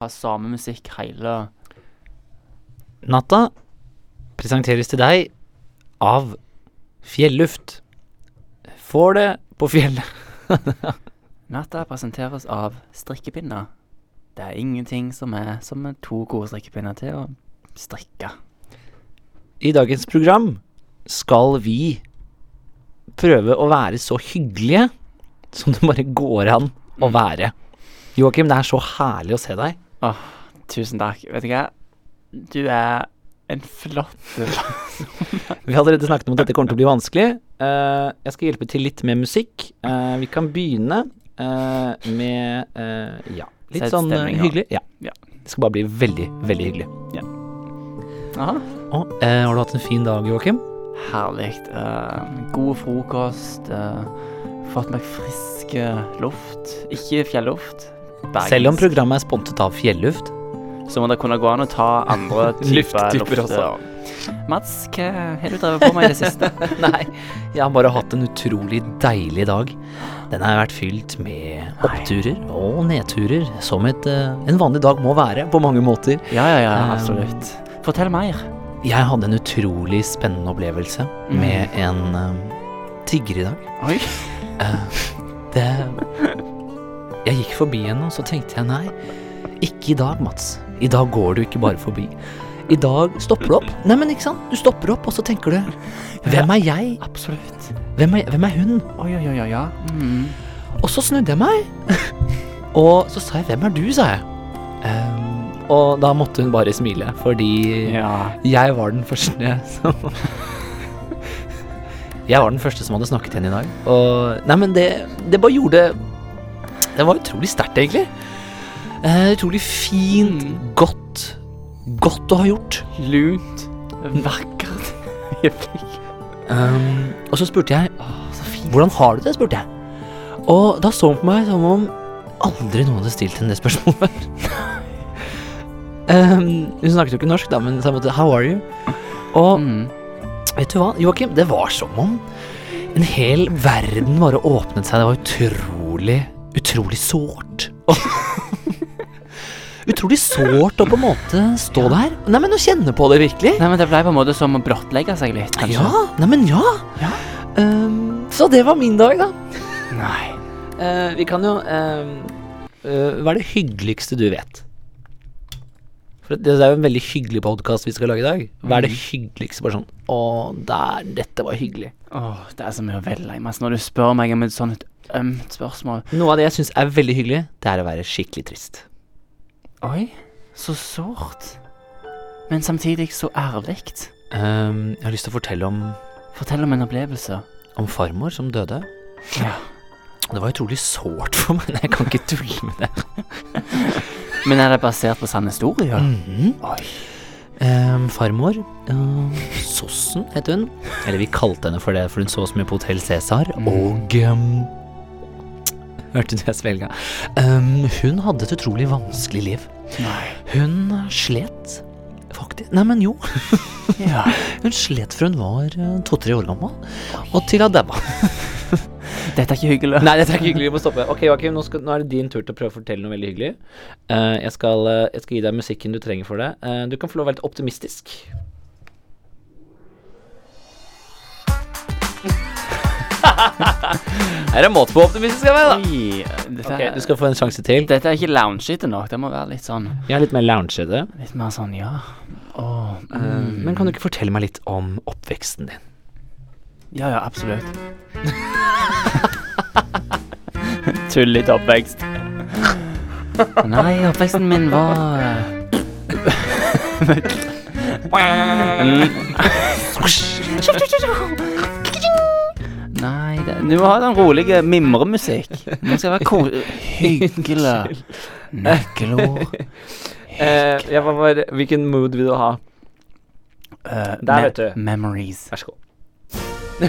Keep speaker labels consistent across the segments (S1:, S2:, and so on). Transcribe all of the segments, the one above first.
S1: ha samme musikk hele
S2: Natta presenteres til deg av Fjelluft. Får det på fjellet.
S1: Natta presenteres av strikkepinner. Det er ingenting som er som er to gode strikkepinner til å strikke.
S2: I dagens program skal vi prøve å være så hyggelige som det bare går an å
S1: Mm.
S2: være. Joakim, det er så herlig å se deg.
S1: Åh, tusen takk. Vet du hva? Du er en flott
S2: Vi har allerede snakket om at dette kommer til å bli vanskelig. Uh, jeg skal hjelpe til litt med musikk. Uh, vi kan begynne uh, med ja, litt sånn hyggelig. Ja.
S1: Ja.
S2: Det skal bare bli veldig, veldig hyggelig.
S1: Aha.
S2: Og, har du hatt en fin dag, Joakim?
S1: Herlig. God frokost. fått meg frisk luft. Ikke fjelluft. Bergens.
S2: Selv om programmet er sponset av Fjelluft.
S1: Så må det kunne gå an å ta andre typer luft.
S2: også.
S1: Mats, hva har du drevet på med i det siste?
S2: Nei, jeg har bare hatt en utrolig deilig dag. Den har vært fylt med oppturer og nedturer, som et, eh, en vanlig dag må være på mange måter.
S1: Ja, ja, ja,
S2: Um,
S1: absolutt. Fortell mer.
S2: Jeg hadde en utrolig spennende opplevelse
S1: Mm.
S2: med en eh, tigger i dag.
S1: Oi.
S2: Uh, det Jeg gikk forbi henne, og så tenkte jeg nei, ikke i dag, Mats. I dag går du ikke bare forbi. I dag stopper du opp. Nei, men ikke sant? Du stopper opp, og så tenker du Hvem er jeg?
S1: Absolutt.
S2: Hvem er, hvem er hun?
S1: Oi, oi, oi, ja. Mm.
S2: Og så snudde jeg meg, og så sa jeg 'Hvem er du?' sa jeg. Um, og da måtte hun bare smile, fordi
S1: Ja.
S2: jeg var den første som Jeg var den første som hadde snakket til henne i dag. Og Nei, men det, det bare gjorde Det var utrolig sterkt, egentlig. Uh, utrolig fint,
S1: Mm.
S2: godt. Godt å ha gjort.
S1: Lunt. Vakkert.
S2: Ehm, og så spurte jeg
S1: Å, så fint.
S2: Hvordan har du det? spurte jeg. Og da så hun på meg som om aldri noen hadde stilt henne det spørsmålet. um, hun snakket jo ikke norsk, da, men sa måtte, 'How are you?' Og
S1: Mm.
S2: vet du hva, Joakim? Det var som om en hel verden bare åpnet seg. Det var utrolig, utrolig sårt. utrolig sårt å på en måte stå der. Nei, men å kjenne på det virkelig.
S1: Nei, men det ble på en måte som å blottlegge seg litt, kanskje.
S2: Ja, nei, men ja.
S1: Ja.
S2: Um, så det var min dag, da.
S1: Nei.
S2: Uh, vi kan jo ehm, uh, Hva er det hyggeligste du vet? Det er jo en veldig hyggelig podkast vi skal lage i dag. Hva er det
S1: Mhm.
S2: hyggeligste? Bare sånn Å, der, dette var hyggelig.
S1: Åh, det er så mye å velge i. Når du spør meg om et sånt ømt spørsmål
S2: Noe av det jeg syns er veldig hyggelig, det er å være skikkelig trist.
S1: Oi, så sårt. Men samtidig så ærlig.
S2: Um, jeg har lyst til å fortelle om,
S1: Fortell om en opplevelse.
S2: om farmor som døde.
S1: Ja.
S2: Det var utrolig sårt for meg. Nei, jeg kan ikke tulle med det.
S1: Men er det basert på sann historie?
S2: Mhm.
S1: Oi.
S2: um, farmor um, Sossen het hun. Eller vi kalte henne for det, for hun så så mye på Hotell Cæsar.
S1: Mm.
S2: Og um, Hørte du jeg svelga? Ehm, hun hadde et utrolig vanskelig liv.
S1: Nei.
S2: Hun slet faktisk Nei, men jo.
S1: Ja.
S2: Hun slet fra hun var eh, to-tre år gammel, og til hun daua.
S1: Dette er ikke hyggelig.
S2: Nei, dette er ikke hyggelig. Vi må stoppe. Ok, Joakim, nå, skal, nå er det din tur til å prøve å fortelle noe veldig hyggelig. Uh, jeg, skal, uh, jeg skal gi deg musikken du trenger for det. Uh, du kan få lov å være litt optimistisk. er det måte på optimistisk jeg være, da?
S1: Dette,
S2: Ok, du skal få en sjanse til.
S1: dette er ikke loungete nok. Det må være litt sånn
S2: er litt mer loungete.
S1: Litt mer sånn, ja.
S2: Eh,
S1: mm.
S2: men kan du ikke fortelle meg litt om oppveksten din?
S1: Ja, ja, absolutt. Tullete oppvekst. Nei, oppveksten min var Nei, det, må ha den rolige mimremusikk. Nå skal det være hyggelig. Nøkkelord.
S2: Eh, jeg var bare, hvilken mood vil du ha?
S1: Uh,
S2: Der, vet du.
S1: Memories.
S2: Vær så god.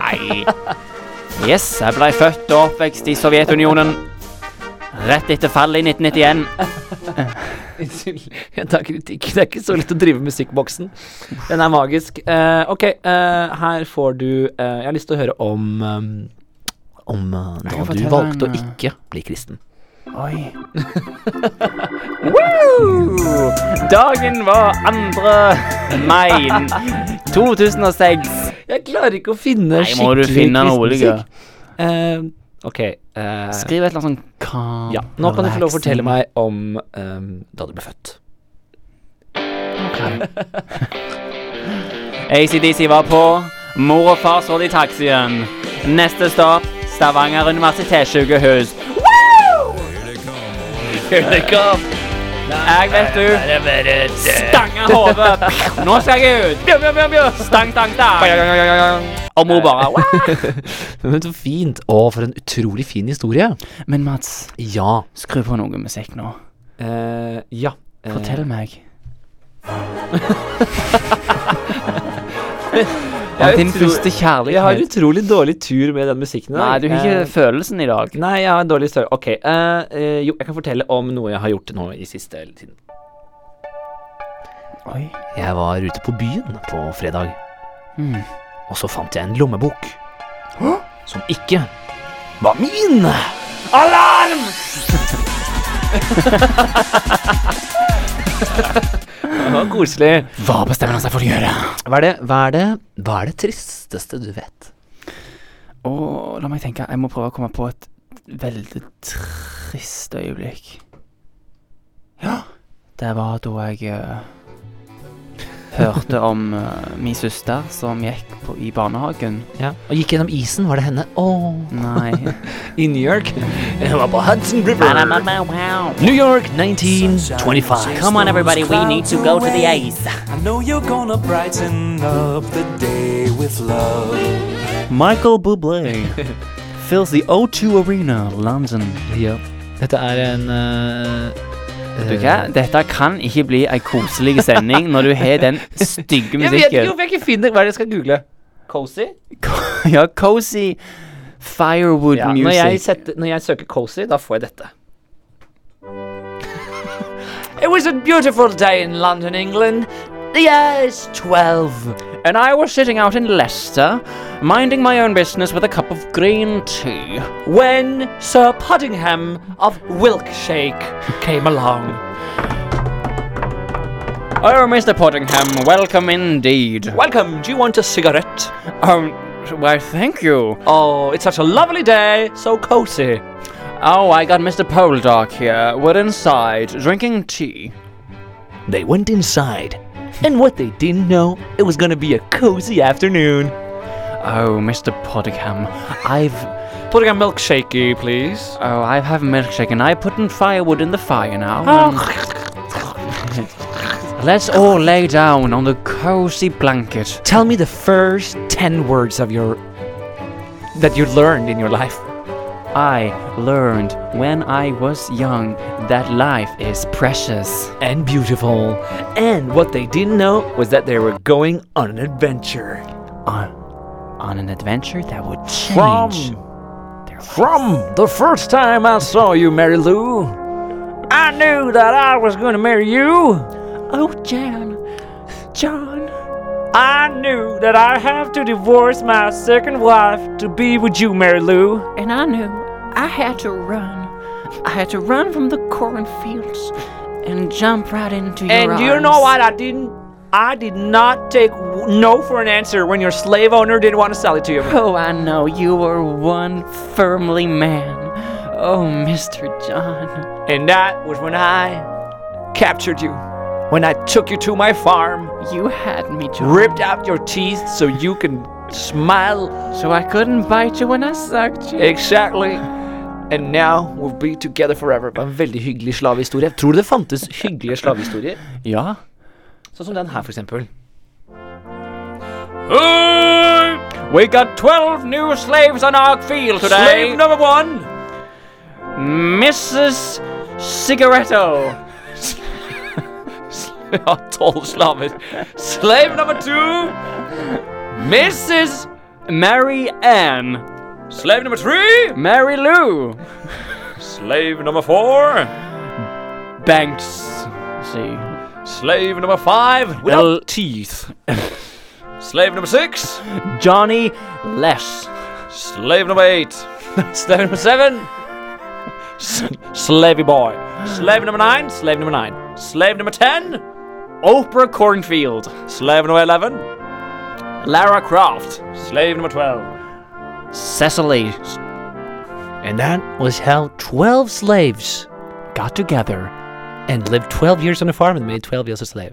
S1: Nei. Yes, jeg ble født og oppvekst i Sovjetunionen. Rett etter fallet i 1991.
S2: Unnskyld, jeg tar kritikk. Det er ikke så lett å drive musikkboksen. Den er magisk. Uh, ok, uh, her får du uh, Jeg har lyst til å høre om um, Om da du valgte
S1: en,
S2: å ikke bli kristen.
S1: Oi. Woo! Dagen var 2. mai 2006.
S2: Jeg klarer ikke å finne
S1: Nei, må du finne noe, Oliver.
S2: Eh, ok. eh,
S1: Skriv et eller annet sånn calm,
S2: ja, nå kan du få lov å fortelle meg om ehm, da du ble født.
S1: ACDC var på. Mor og far så i taxien. Neste stopp Stavanger universitetssykehus.
S2: Here they come.
S1: Jeg vet du Stanga hodet. Nå skal jeg ut. Bjør, bjør, bjør. Stang, stang, stang. Og mor bare wow.
S2: Men så fint. Å, for en utrolig fin historie.
S1: Men Mats,
S2: Ja.
S1: skru på noe musikk nå.
S2: eh, ja. eh,
S1: Fortell meg. Om din første kjærlighet.
S2: Jeg har utrolig dårlig tur med den musikken.
S1: Nei, du har ikke
S2: uh,
S1: følelsen i dag.
S2: Nei, jeg har en dårlig større Ok, Uh, uh, jo, jeg kan fortelle om noe jeg har gjort nå i siste tiden.
S1: Oi.
S2: Jeg var ute på byen på fredag,
S1: Mm.
S2: og så fant jeg en lommebok. Som ikke var min! Alarm! var koselig.
S1: Hva bestemmer han seg for å gjøre?
S2: Hva er det, hva er det, hva er det tristeste du vet?
S1: Å, la meg tenke. Jeg må prøve å komme på et veldig trist øyeblikk. Ja. Det var da jeg eh, hørte om uh, min søster som gikk på, i barnehagen.
S2: Ja. Og gikk gjennom isen, var det henne? Åh,
S1: Nei.
S2: i New York. Jeg var på Hudson River. New York 1925.
S1: Come on, everybody. We need to go to the ice.
S3: I know you're gonna brighten up the day with love.
S1: Michael Bublé fills the O2 Arena, London.
S2: Yep. Dette er en eh,
S1: Vet du hva? Dette kan ikke bli ei koselig sending når du har den stygge musikken.
S2: Jeg vet ikke om jeg ikke finner Hva er det jeg skal google? Cozy?
S1: Ja, cozy firewood
S2: Ja, når, jeg
S1: music.
S2: setter, når jeg søker cozy, da får jeg dette. It was a beautiful day in London, England. The year is 12.
S1: And I was sitting out in Leicester, minding my own business with a cup of green tea.
S2: When Sir Puddingham of Wilkshake came along.
S1: Oh, Mr. Puddingham, welcome indeed.
S2: Welcome, do you want a cigarette?
S1: Um, why, thank you.
S2: Oh, it's such a lovely day, so cozy.
S1: Oh, I got Mr. Poldark here. We're inside, drinking tea.
S2: They went inside, and what they didn't know, it was gonna be a cozy afternoon.
S1: Oh, Mr. Poddingham, I've...
S2: Putting a milkshakey, please.
S1: Oh, I have a milkshake and I put in firewood in the fire now. Ah. and- Let's all lay down on the cozy blanket.
S2: Tell me the first 10 words of your. that you learned in your life.
S1: I learned when I was young that life is precious.
S2: And beautiful. And what they didn't know was that they were going on an adventure.
S1: On, on an adventure that would change.
S2: From. From the first time I saw you, Mary Lou, I knew that I was going to marry you.
S1: Oh, Jan. John.
S2: I knew that I have to divorce my second wife to be with you, Mary Lou.
S1: And I knew I had to run. I had to run from the cornfields and jump right into your
S2: And do you
S1: arms.
S2: know what I didn't? I did not take w- no for an answer when your slave owner didn't want to sell it to you.
S1: Oh, I know you were one firmly man. Oh, Mr. John.
S2: And that was when I captured you. When I took you to my farm,
S1: You had me, John.
S2: ripped out your teeth so you can smile
S1: So I couldn't bite you when I sucked you.
S2: exactly. And now we'll be together forever. Det var en veldig hyggelig slavehistorie. Tror du det fantes hyggelige slavehistorier?
S1: Ja.
S2: Sånn som den her, for eksempel.
S1: We got 12 new slaves on our field today.
S2: Slave number one!
S1: Mrs. Cigaretto.
S2: Ja, tolv slaver. Slave number two! Mrs.
S1: Mary Ann.
S2: Slave number three!
S1: Mary Lou.
S2: Slave number four!
S1: Banks. See.
S2: Slave number five without
S1: El-
S2: teeth. Slave number six.
S1: Johnny Less.
S2: Slave number eight. Slave number seven. Slavey boy. Slave number nine, slave number nine. Slave number ten, Oprah Cornfield. Slave number eleven, Lara Croft. Slave number twelve, Cecily. And that was how 12 slaves
S1: Got together.
S2: and lived 12 years on a farm and made 12 years a slave.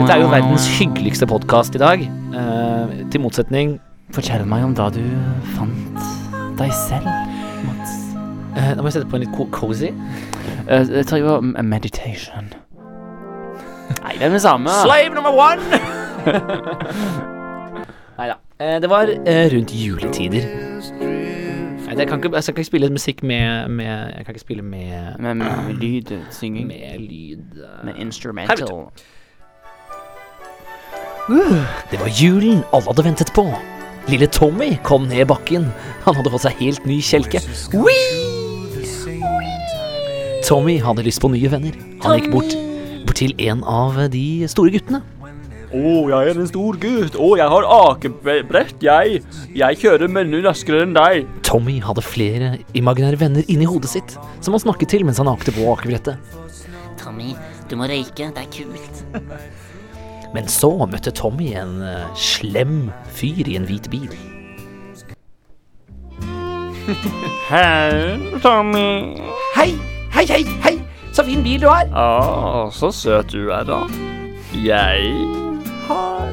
S2: Dette er jo verdens hyggeligste podkast i dag. eh, til motsetning
S1: Fortell meg om da du fant deg selv, Mats.
S2: eh, Da må jeg sette på en litt co cozy.
S1: Uh, jeg tror det meditation. Nei, det er det samme.
S2: Slave number one! Nei da. det var eh, rundt juletider. Nei, det kan ikke, jeg kan ikke spille musikk med, med Jeg kan ikke spille med
S1: Med, med, med lyd, synging.
S2: Med lyd uh,
S1: Med instrumental.
S2: Det var julen alle hadde ventet på. Lille Tommy kom ned bakken. Han hadde fått seg helt ny kjelke. Wee! Tommy hadde lyst på nye venner. Han gikk bort, bort til en av de store guttene.
S1: Å, jeg er en stor gutt. Å, jeg har akebrett, jeg. Jeg kjører mye raskere enn deg.
S2: Tommy hadde flere imaginære venner inni hodet sitt, som han snakket til mens han akte på akebrettet.
S4: Tommy, du må røyke. Det er kult.
S2: Men så møtte Tommy en eh, slem fyr i en hvit bil.
S1: Hei, Tommy.
S2: Hei, hei, hei, hei! Så fin bil du har!
S1: Å, så søt du er, da. Jeg har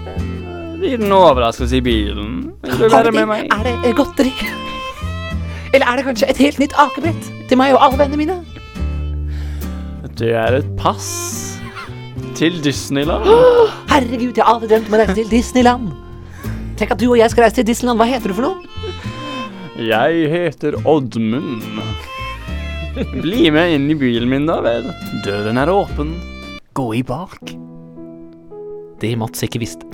S1: en liten overraskelse i bilen. Vil du være med meg?
S2: Er det eh, godteri? Eller er det kanskje et helt nytt akebrett til meg og alle vennene mine?
S1: Det er et pass til Disneyland.
S2: Herregud, jeg har aldri drømt om å reise til Disneyland. Tenk at du og jeg skal reise til Disneyland. Hva heter du for noe?
S1: Jeg heter Oddmund. Bli med inn i bilen min, da vel. Døren er åpen. Gå i bak.
S2: Det Mats ikke visste.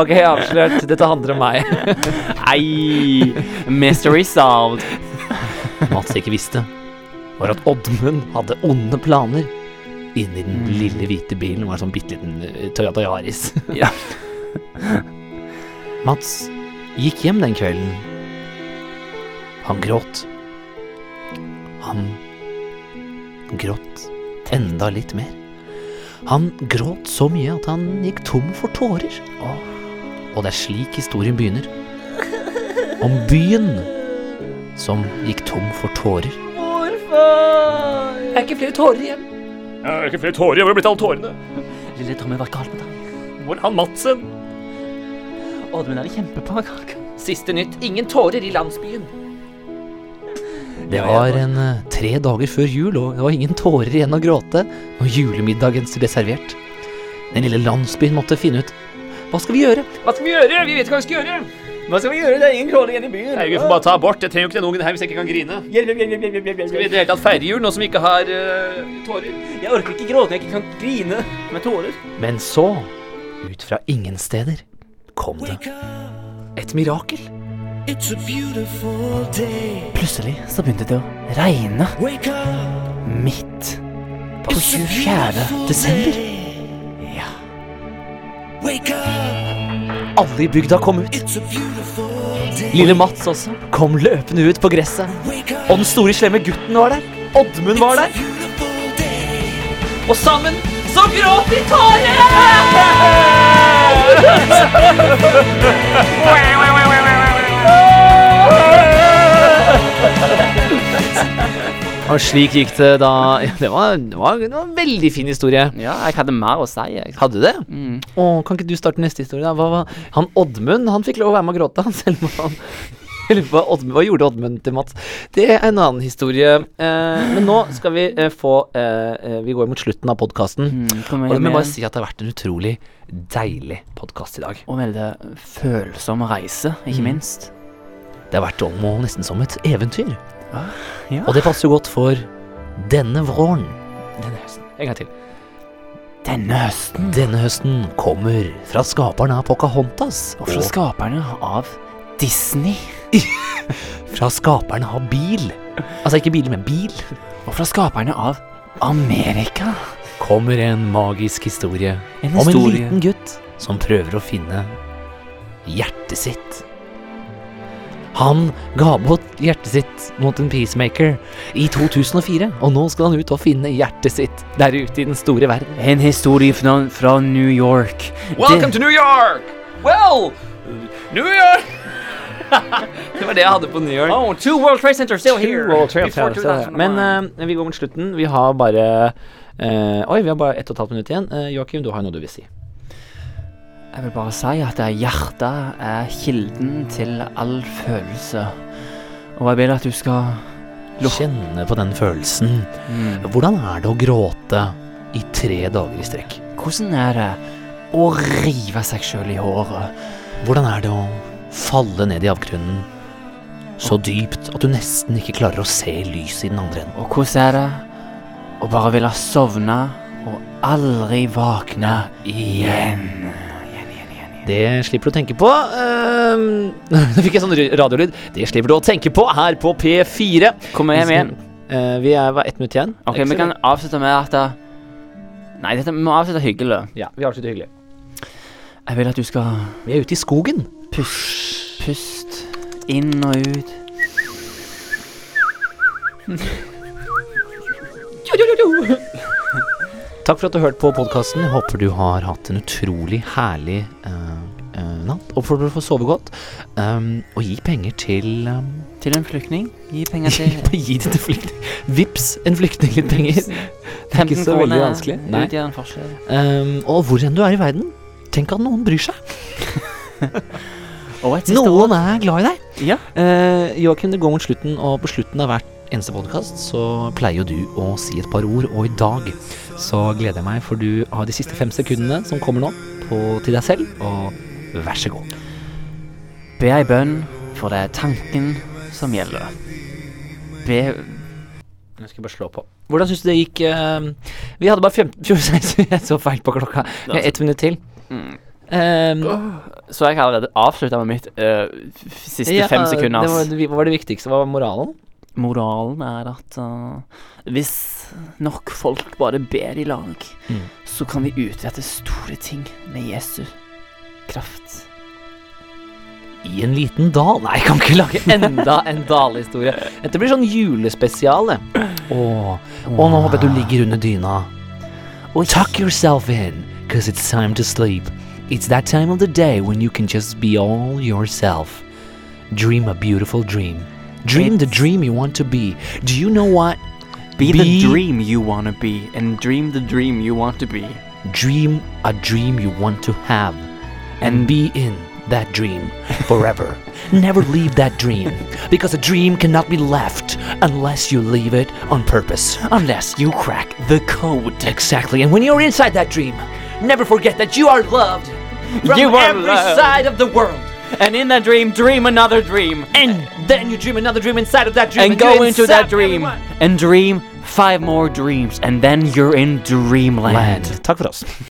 S2: ok, avslørt. Dette handler om meg.
S1: Nei! mystery solved.
S2: Mats ikke visste, var at Oddmund hadde onde planer inni den lille hvite bilen. Det var en sånn bitte liten eh, Toyota Yaris.
S1: Ja.
S2: Mats gikk hjem den kvelden. Han gråt. Han gråt enda litt mer. Han gråt så mye at han gikk tom for tårer. Og det er slik historien begynner. Om byen som gikk tom for tårer. Hvorfor? Det er ikke flere tårer igjen.
S5: Jeg er ikke flere tårer. igjen. Hvor er blitt alle tårene?
S1: Lille Tommy, hva gal med deg?
S5: Hvor er han Madsen?
S1: Oddmund er det kjempebra.
S2: Siste nytt. Ingen tårer i landsbyen. Det var en eh, tre dager før jul, og det var ingen tårer igjen å gråte når julemiddagen ble servert. Den lille landsbyen måtte finne ut hva skal vi gjøre? Hva skal vi gjøre? Vi vet ikke hva vi skal gjøre. Hva skal vi gjøre? Det er ingen tårer igjen i byen.
S5: Nei, vi får bare ta abort. Jeg trenger jo ikke den ungen her hvis jeg ikke kan grine. Skal vi i det hele tatt feire jul nå som vi ikke har uh, tårer?
S1: Jeg orker ikke gråte når jeg ikke kan grine med tårer.
S2: Men så, ut fra ingen steder, kom det et mirakel.
S1: Plutselig så begynte det å regne midt på 24. desember. Ja.
S2: Alle i bygda kom ut.
S3: It's a beautiful day.
S2: Lille Mats også kom løpende ut på gresset. Og den store slemme gutten var der. Oddmund var der.
S3: Beautiful day.
S2: Og sammen så gråt de tårer! Og slik gikk det da Det var, det var, det var en veldig fin historie.
S1: ja, jeg hadde mer å si, jeg.
S2: Hadde du det?
S1: Mm.
S2: Å, kan ikke du starte neste historie? da? Hva, hva? han Oddmund han fikk lov å være med og gråte, selv om han hva, hva gjorde Oddmund til Mats? Det er en annen historie. Eh, men nå skal vi eh, få eh, eh, Vi går mot slutten av podkasten.
S1: Mm,
S2: Og jeg må bare si at det har vært en utrolig deilig podkast i dag.
S1: Og veldig følsom reise, ikke
S2: Mm.
S1: minst.
S2: Det har vært om og nesten som et eventyr.
S1: Ja.
S2: Og det passer jo godt for denne våren. Denne høsten. En gang til.
S1: Denne høsten.
S2: Denne høsten kommer fra skaperne av Pocahontas.
S1: Og fra skaperne av Disney.
S2: fra skaperne av bil. Altså ikke bil, men bil.
S1: Og fra skaperne av Amerika.
S2: Kommer en magisk historie
S1: En historie
S2: om en liten gutt som prøver å finne hjertet sitt. Han ga bort hjertet sitt mot en peacemaker i 2004, og nå skal han ut og finne hjertet sitt der ute i den store verden.
S1: En historie fra, fra New York.
S5: Welcome to New York! Well, New York! det var det jeg hadde på New York.
S1: Oh, two World Trade Center still here.
S2: World Trade Center.
S1: 2001.
S2: Men uh, vi går mot slutten. Vi har bare uh, Oi, vi har bare ett og et halvt minutt igjen. Uh, Joakim, du har noe du vil si.
S1: Jeg vil bare si at hjertet er kilden til all følelse. Og jeg vil at du skal
S2: Kjenne på den følelsen.
S1: mm.
S2: Hvordan er det å gråte i tre dager i strekk?
S1: Hvordan er det å rive seg sjøl i håret?
S2: Hvordan er det å falle ned i avgrunnen så dypt at du nesten ikke klarer å se lyset i den andre enden?
S1: Og hvordan er det å bare ville sovne og aldri våkne igjen?
S2: Det slipper du å tenke på. Ehm, Nå fikk jeg sånn radiolyd. Det slipper du å tenke på her på P4.
S1: Kommer vi hjem igjen?
S2: Uh, vi er ett minutt igjen.
S1: Ok, vi kan avslutte med at det- Nei, dette, må avslutte hyggelig.
S2: Ja, vi avslutter hyggelig.
S1: Jeg vil at du skal
S2: Vi er ute i skogen.
S1: pust, pust inn og ut.
S2: Takk for at du hørte på podkasten. Håper du har hatt en utrolig herlig uh, uh, natt. Oppfordrer deg til å sove godt. Um, og gi penger til um,
S1: Til en flyktning. Gi penger til
S2: Gi det til flyktning. Vips en flyktning litt penger. Det er ikke så veldig vanskelig. Nei. Um, og hvor enn du er i verden, tenk at noen bryr seg.
S1: Og
S2: Noen er glad i deg.
S1: Ja.
S2: Uh, Joakim, det går mot slutten, og på slutten av hvert eneste podkast så pleier jo du å si et par ord, og i dag så gleder jeg meg, for du har de siste fem sekundene som kommer nå, på, til deg selv, og vær så god.
S1: Be ei bønn, for det er tanken som gjelder. Be
S2: Jeg skal bare slå på. Hvordan syns du det gikk? eh, vi hadde bare 15 Jeg så feil på klokka. Vi ett minutt til.
S1: mm.
S2: Um,
S1: Så jeg har allerede avslutta med mitt uh, siste
S2: ja,
S1: fem sekunder.
S2: Det var, det var det viktigste. Hva var moralen?
S1: Moralen er at uh, hvis nok folk bare ber i lag,
S2: Mm.
S1: så kan vi utrette store ting med Jesu kraft.
S2: I en liten dal Nei, jeg kan ikke lage enda en dalhistorie. Dette blir sånn julespesial, det. Og nå håper jeg du ligger under dyna. Tuck yourself in, cause it's time to sleep. It's that time of the day when you can just be all yourself. Dream a beautiful dream. Dream the dream you want to be. Do you know what?
S1: Be,
S2: Be-
S1: the dream you wanna be, and dream the dream you want to be.
S2: Dream a dream you want to have. And be in that dream forever. Never leave that dream. Because a dream cannot be left unless you leave it on purpose.
S1: Unless you crack the code.
S2: Exactly. And when you're inside that dream, never forget that you are loved from
S1: You are
S2: every
S1: loved.
S2: side of the world.
S1: And in that dream, dream another dream.
S2: And then you dream another dream inside of that dream.
S1: and go into that dream
S2: everyone.
S1: and dream five more dreams, and then you're in dreamland.
S2: Land. Takk for oss.